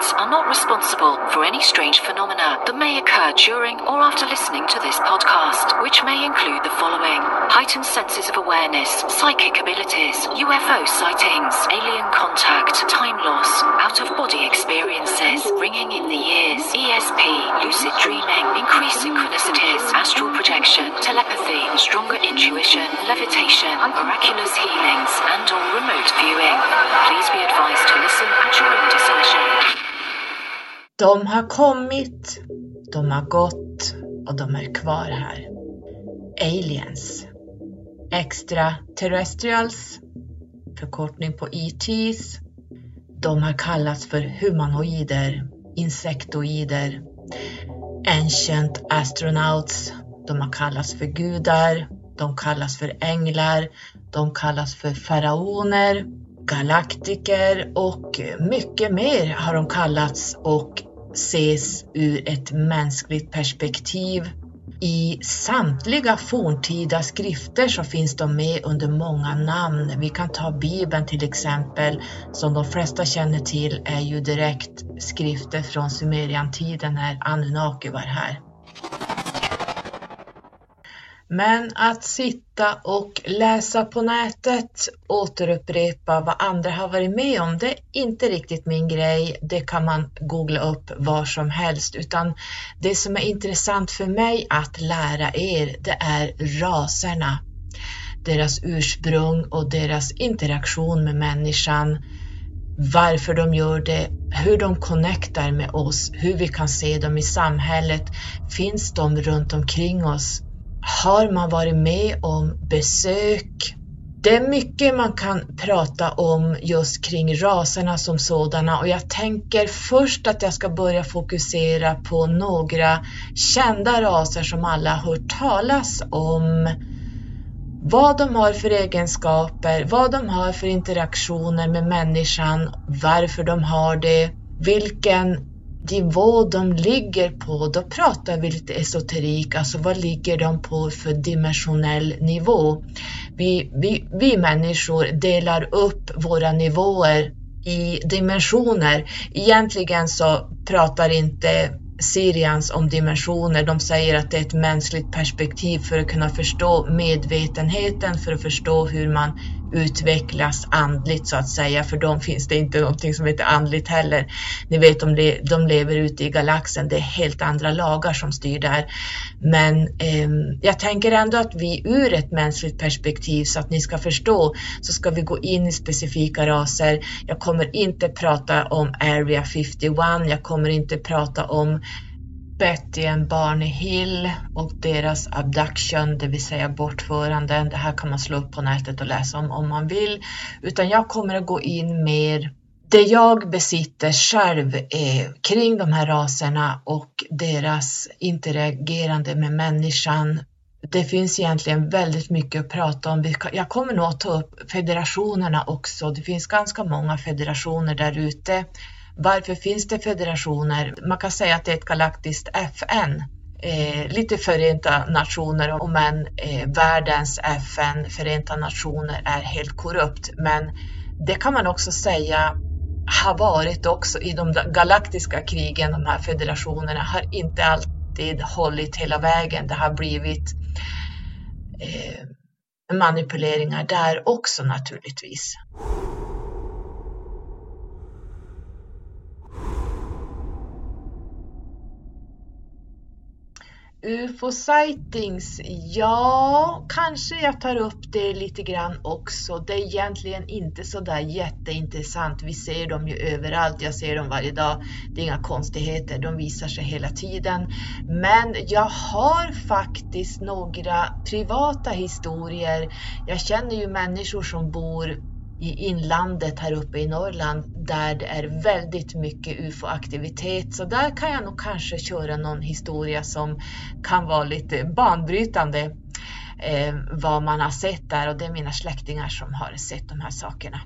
are not responsible for any strange phenomena that may occur during or after listening to this podcast, which may include the following heightened senses of awareness, psychic abilities, UFO sightings, alien contact, time loss, out of body experiences, ringing in the ears, ESP, lucid dreaming, increased synchronicities, astral projection, telepathy, stronger intuition, levitation, miraculous healings, and or remote viewing. Please be advised to listen at your own discretion. De har kommit, de har gått och de är kvar här. Aliens. Extraterrestrials. Förkortning på ETs. De har kallats för humanoider, insektoider, ancient astronauts. De har kallats för gudar. De kallas för änglar. De kallas för faraoner, galaktiker och mycket mer har de kallats och ses ur ett mänskligt perspektiv. I samtliga forntida skrifter så finns de med under många namn. Vi kan ta Bibeln till exempel, som de flesta känner till är ju direkt skrifter från Sumeriantiden när Anunnaki var här. Men att sitta och läsa på nätet, återupprepa vad andra har varit med om, det är inte riktigt min grej. Det kan man googla upp var som helst, utan det som är intressant för mig att lära er, det är raserna. Deras ursprung och deras interaktion med människan, varför de gör det, hur de connectar med oss, hur vi kan se dem i samhället. Finns de runt omkring oss? Har man varit med om besök? Det är mycket man kan prata om just kring raserna som sådana och jag tänker först att jag ska börja fokusera på några kända raser som alla har hört talas om. Vad de har för egenskaper, vad de har för interaktioner med människan, varför de har det, vilken nivå de ligger på, då pratar vi lite esoterik, alltså vad ligger de på för dimensionell nivå? Vi, vi, vi människor delar upp våra nivåer i dimensioner. Egentligen så pratar inte Sirians om dimensioner. De säger att det är ett mänskligt perspektiv för att kunna förstå medvetenheten, för att förstå hur man utvecklas andligt så att säga. För dem finns det inte någonting som heter andligt heller. Ni vet, de, de lever ute i galaxen. Det är helt andra lagar som styr där. Men eh, jag tänker ändå att vi ur ett mänskligt perspektiv så att ni ska förstå så ska vi gå in i specifika raser. Jag kommer inte prata om Area 51. Jag kommer inte prata om Betty and Barney Hill och deras abduction, det vill säga bortföranden. Det här kan man slå upp på nätet och läsa om om man vill. Utan jag kommer att gå in mer det jag besitter själv är kring de här raserna och deras interagerande med människan. Det finns egentligen väldigt mycket att prata om. Jag kommer nog att ta upp federationerna också. Det finns ganska många federationer där ute varför finns det federationer? Man kan säga att det är ett galaktiskt FN. Eh, lite Förenta Nationer, men eh, världens FN, Förenta Nationer, är helt korrupt. Men det kan man också säga har varit också i de galaktiska krigen, de här federationerna har inte alltid hållit hela vägen. Det har blivit eh, manipuleringar där också naturligtvis. UFO-sightings, ja, kanske jag tar upp det lite grann också. Det är egentligen inte så där jätteintressant. Vi ser dem ju överallt, jag ser dem varje dag. Det är inga konstigheter, de visar sig hela tiden. Men jag har faktiskt några privata historier. Jag känner ju människor som bor i inlandet här uppe i Norrland där det är väldigt mycket ufo-aktivitet. Så där kan jag nog kanske köra någon historia som kan vara lite banbrytande eh, vad man har sett där och det är mina släktingar som har sett de här sakerna.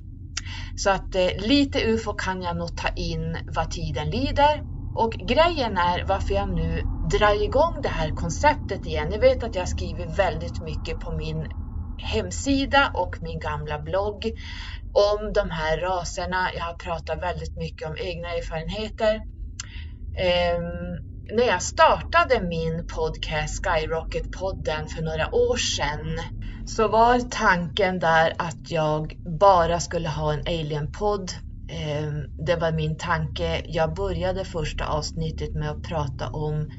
Så att eh, lite ufo kan jag nog ta in vad tiden lider. Och grejen är varför jag nu drar igång det här konceptet igen. Ni vet att jag skriver väldigt mycket på min hemsida och min gamla blogg om de här raserna. Jag har pratat väldigt mycket om egna erfarenheter. Um, när jag startade min podcast Skyrocket-podden för några år sedan så var tanken där att jag bara skulle ha en alien-podd. Ehm, det var min tanke. Jag började första avsnittet med att prata om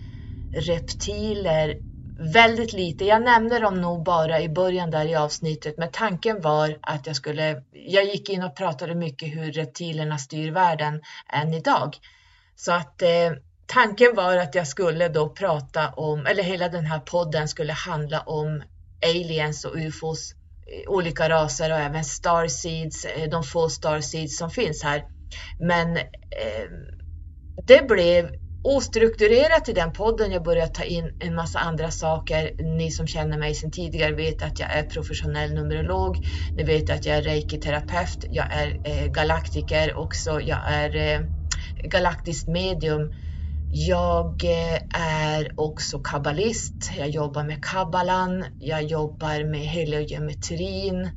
reptiler väldigt lite. Jag nämnde dem nog bara i början där i avsnittet, men tanken var att jag skulle. Jag gick in och pratade mycket hur reptilerna styr världen än idag. Så att eh, tanken var att jag skulle då prata om, eller hela den här podden skulle handla om aliens och ufos, eh, olika raser och även starseeds, eh, de få starseeds som finns här. Men eh, det blev ostrukturerat i den podden. Jag började ta in en massa andra saker. Ni som känner mig sedan tidigare vet att jag är professionell numerolog. Ni vet att jag är reiki-terapeut. Jag är eh, galaktiker också. Jag är eh, galaktiskt medium. Jag eh, är också kabbalist. Jag jobbar med kabbalan. Jag jobbar med heliogeometrin.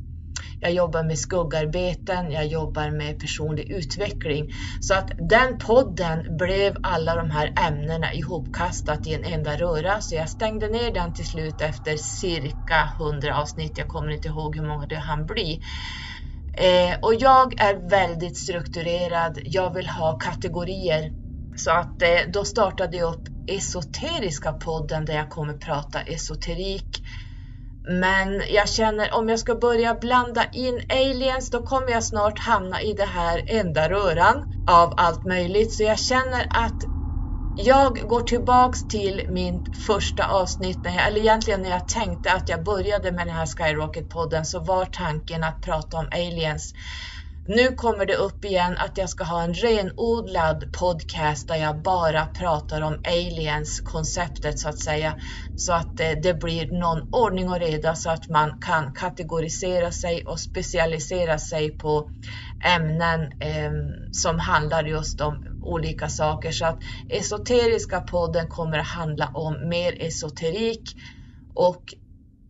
Jag jobbar med skuggarbeten. Jag jobbar med personlig utveckling. Så att den podden blev alla de här ämnena ihopkastat i en enda röra. Så jag stängde ner den till slut efter cirka 100 avsnitt. Jag kommer inte ihåg hur många det hann bli. Eh, och jag är väldigt strukturerad. Jag vill ha kategorier så att eh, då startade jag upp Esoteriska podden där jag kommer prata esoterik. Men jag känner om jag ska börja blanda in aliens då kommer jag snart hamna i det här enda röran av allt möjligt. Så jag känner att jag går tillbaks till min första avsnitt, eller egentligen när jag tänkte att jag började med den här Skyrocket-podden så var tanken att prata om aliens. Nu kommer det upp igen att jag ska ha en renodlad podcast där jag bara pratar om aliens konceptet så att säga. Så att eh, det, blir någon ordning och reda så att man kan kategorisera sig och specialisera sig på ämnen eh, som handlar just om olika saker. Så att esoteriska podden kommer att handla om mer esoterik och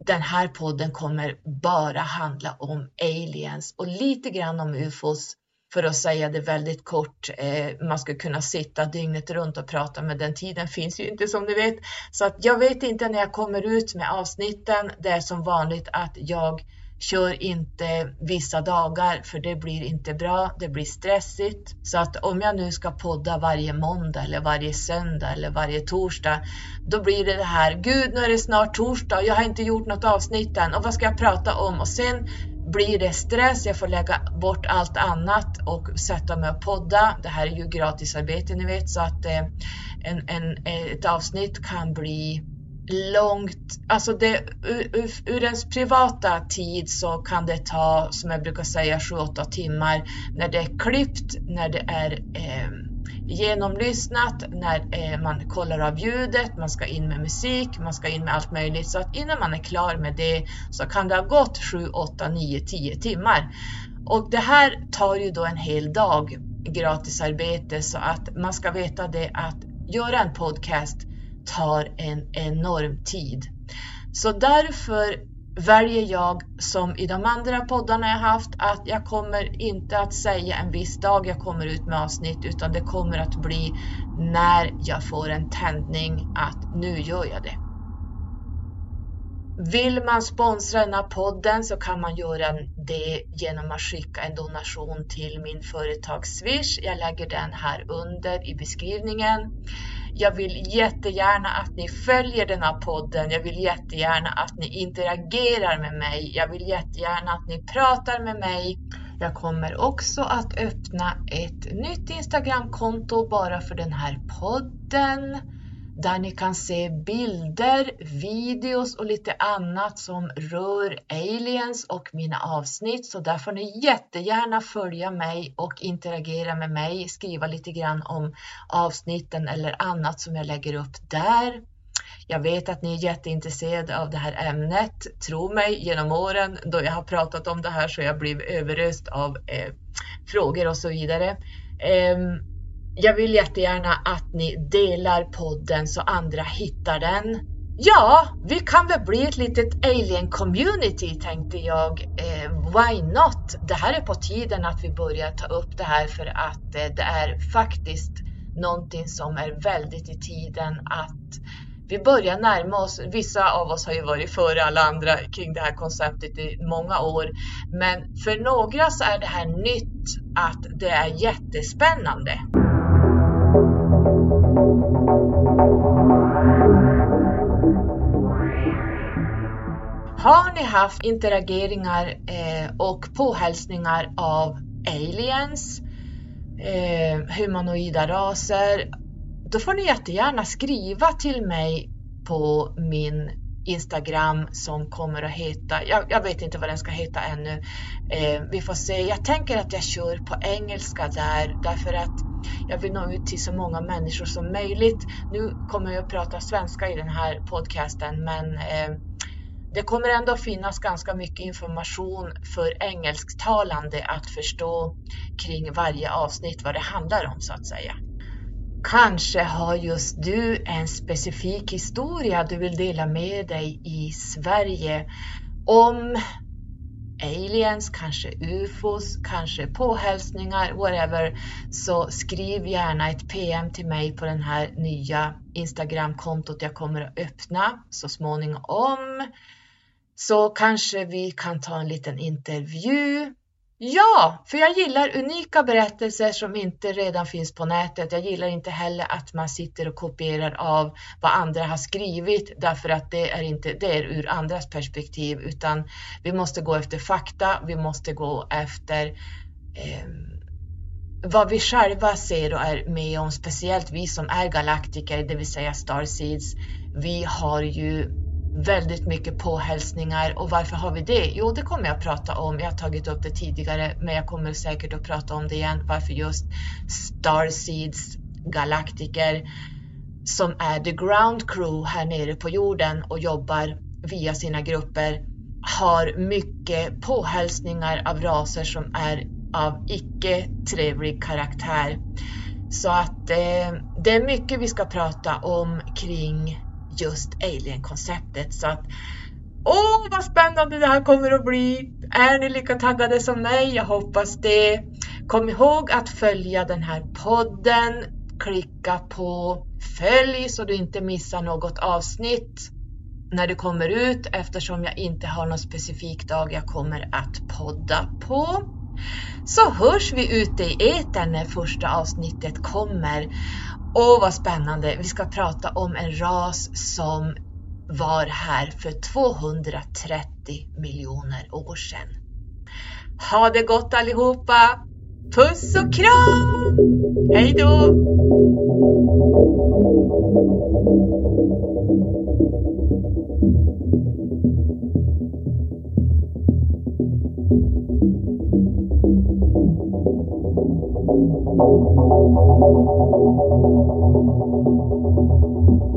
den här podden kommer bara handla om aliens och lite grann om ufos för att säga det väldigt kort. Eh, man ska kunna sitta dygnet runt och prata, men den tiden finns ju inte som ni vet. Så att jag vet inte när jag kommer ut med avsnitten. Det är som vanligt att jag Kör inte vissa dagar för det blir inte bra, det blir stressigt. Så att om jag nu ska podda varje måndag eller varje söndag eller varje torsdag, då blir det det här, gud nu är det snart torsdag jag har inte gjort något avsnitt än och vad ska jag prata om? Och sen blir det stress, jag får lägga bort allt annat och sätta mig och podda. Det här är ju gratisarbete ni vet så att eh, en, en, ett avsnitt kan bli långt, alltså det, ur, ur ens privata tid så kan det ta, som jag brukar säga, 7-8 timmar när det är klippt, när det är eh, genomlyssnat, när eh, man kollar av ljudet, man ska in med musik, man ska in med allt möjligt. Så att innan man är klar med det så kan det ha gått 7, 8, 9, 10 timmar. Och det här tar ju då en hel dag gratisarbete så att man ska veta det att göra en podcast tar en enorm tid. Så därför väljer jag som i de andra poddarna jag haft att jag kommer inte att säga en viss dag jag kommer ut med avsnitt utan det kommer att bli när jag får en tändning att nu gör jag det. Vill man sponsra den här podden så kan man göra det genom att skicka en donation till min företags Swish. Jag lägger den här under i beskrivningen. Jag vill jättegärna att ni följer den här podden. Jag vill jättegärna att ni interagerar med mig. Jag vill jättegärna att ni pratar med mig. Jag kommer också att öppna ett nytt Instagramkonto bara för den här podden där ni kan se bilder, videos och lite annat som rör aliens och mina avsnitt. Så där får ni jättegärna följa mig och interagera med mig, skriva lite grann om avsnitten eller annat som jag lägger upp där. Jag vet att ni är jätteintresserade av det här ämnet. Tro mig, genom åren då jag har pratat om det här så har jag blivit överöst av eh, frågor och så vidare. Eh, jag vill jättegärna att ni delar podden så andra hittar den. Ja, vi kan väl bli ett litet alien community tänkte jag. Eh, why not? Det här är på tiden att vi börjar ta upp det här för att eh, det är faktiskt någonting som är väldigt i tiden att vi börjar närma oss. Vissa av oss har ju varit före alla andra kring det här konceptet i många år, men för några så är det här nytt att det är jättespännande. Har ni haft interageringar eh, och påhälsningar av aliens, eh, humanoida raser, då får ni jättegärna skriva till mig på min Instagram som kommer att heta, jag, jag, vet inte vad den ska heta ännu. Eh, vi får se. Jag tänker att jag kör på engelska där därför att jag vill nå ut till så många människor som möjligt. Nu kommer jag att prata svenska i den här podcasten men eh, det kommer ändå finnas ganska mycket information för engelsktalande att förstå kring varje avsnitt vad det handlar om så att säga. Kanske har just du en specifik historia du vill dela med dig i Sverige om aliens, kanske ufos, kanske påhälsningar, whatever. Så skriv gärna ett PM till mig på den här nya Instagram-kontot jag kommer att öppna så småningom. Så kanske vi kan ta en liten intervju Ja, för jag gillar unika berättelser som inte redan finns på nätet. Jag gillar inte heller att man sitter och kopierar av vad andra har skrivit därför att det är inte det är ur andras perspektiv utan vi måste gå efter fakta. Vi måste gå efter eh, vad vi själva ser och är med om, speciellt vi som är galaktiker, det vill säga starseeds. Vi har ju väldigt mycket påhälsningar och varför har vi det? Jo, det kommer jag att prata om. Jag har tagit upp det tidigare, men jag kommer säkert att prata om det igen. Varför just Starseeds galaktiker som är the ground crew här nere på jorden och jobbar via sina grupper har mycket påhälsningar av raser som är av icke trevlig karaktär. Så att eh, det är mycket vi ska prata om kring just alien-konceptet. Så att Åh, vad spännande det här kommer att bli! Är ni lika taggade som mig? Jag hoppas det. Kom ihåg att följa den här podden. Klicka på följ så du inte missar något avsnitt när det kommer ut eftersom jag inte har någon specifik dag jag kommer att podda på. Så hörs vi ute i etern när första avsnittet kommer. Åh, vad spännande! Vi ska prata om en ras som var här för 230 miljoner år sedan. Ha det gott allihopa! Puss och kram! Hej då! thank you.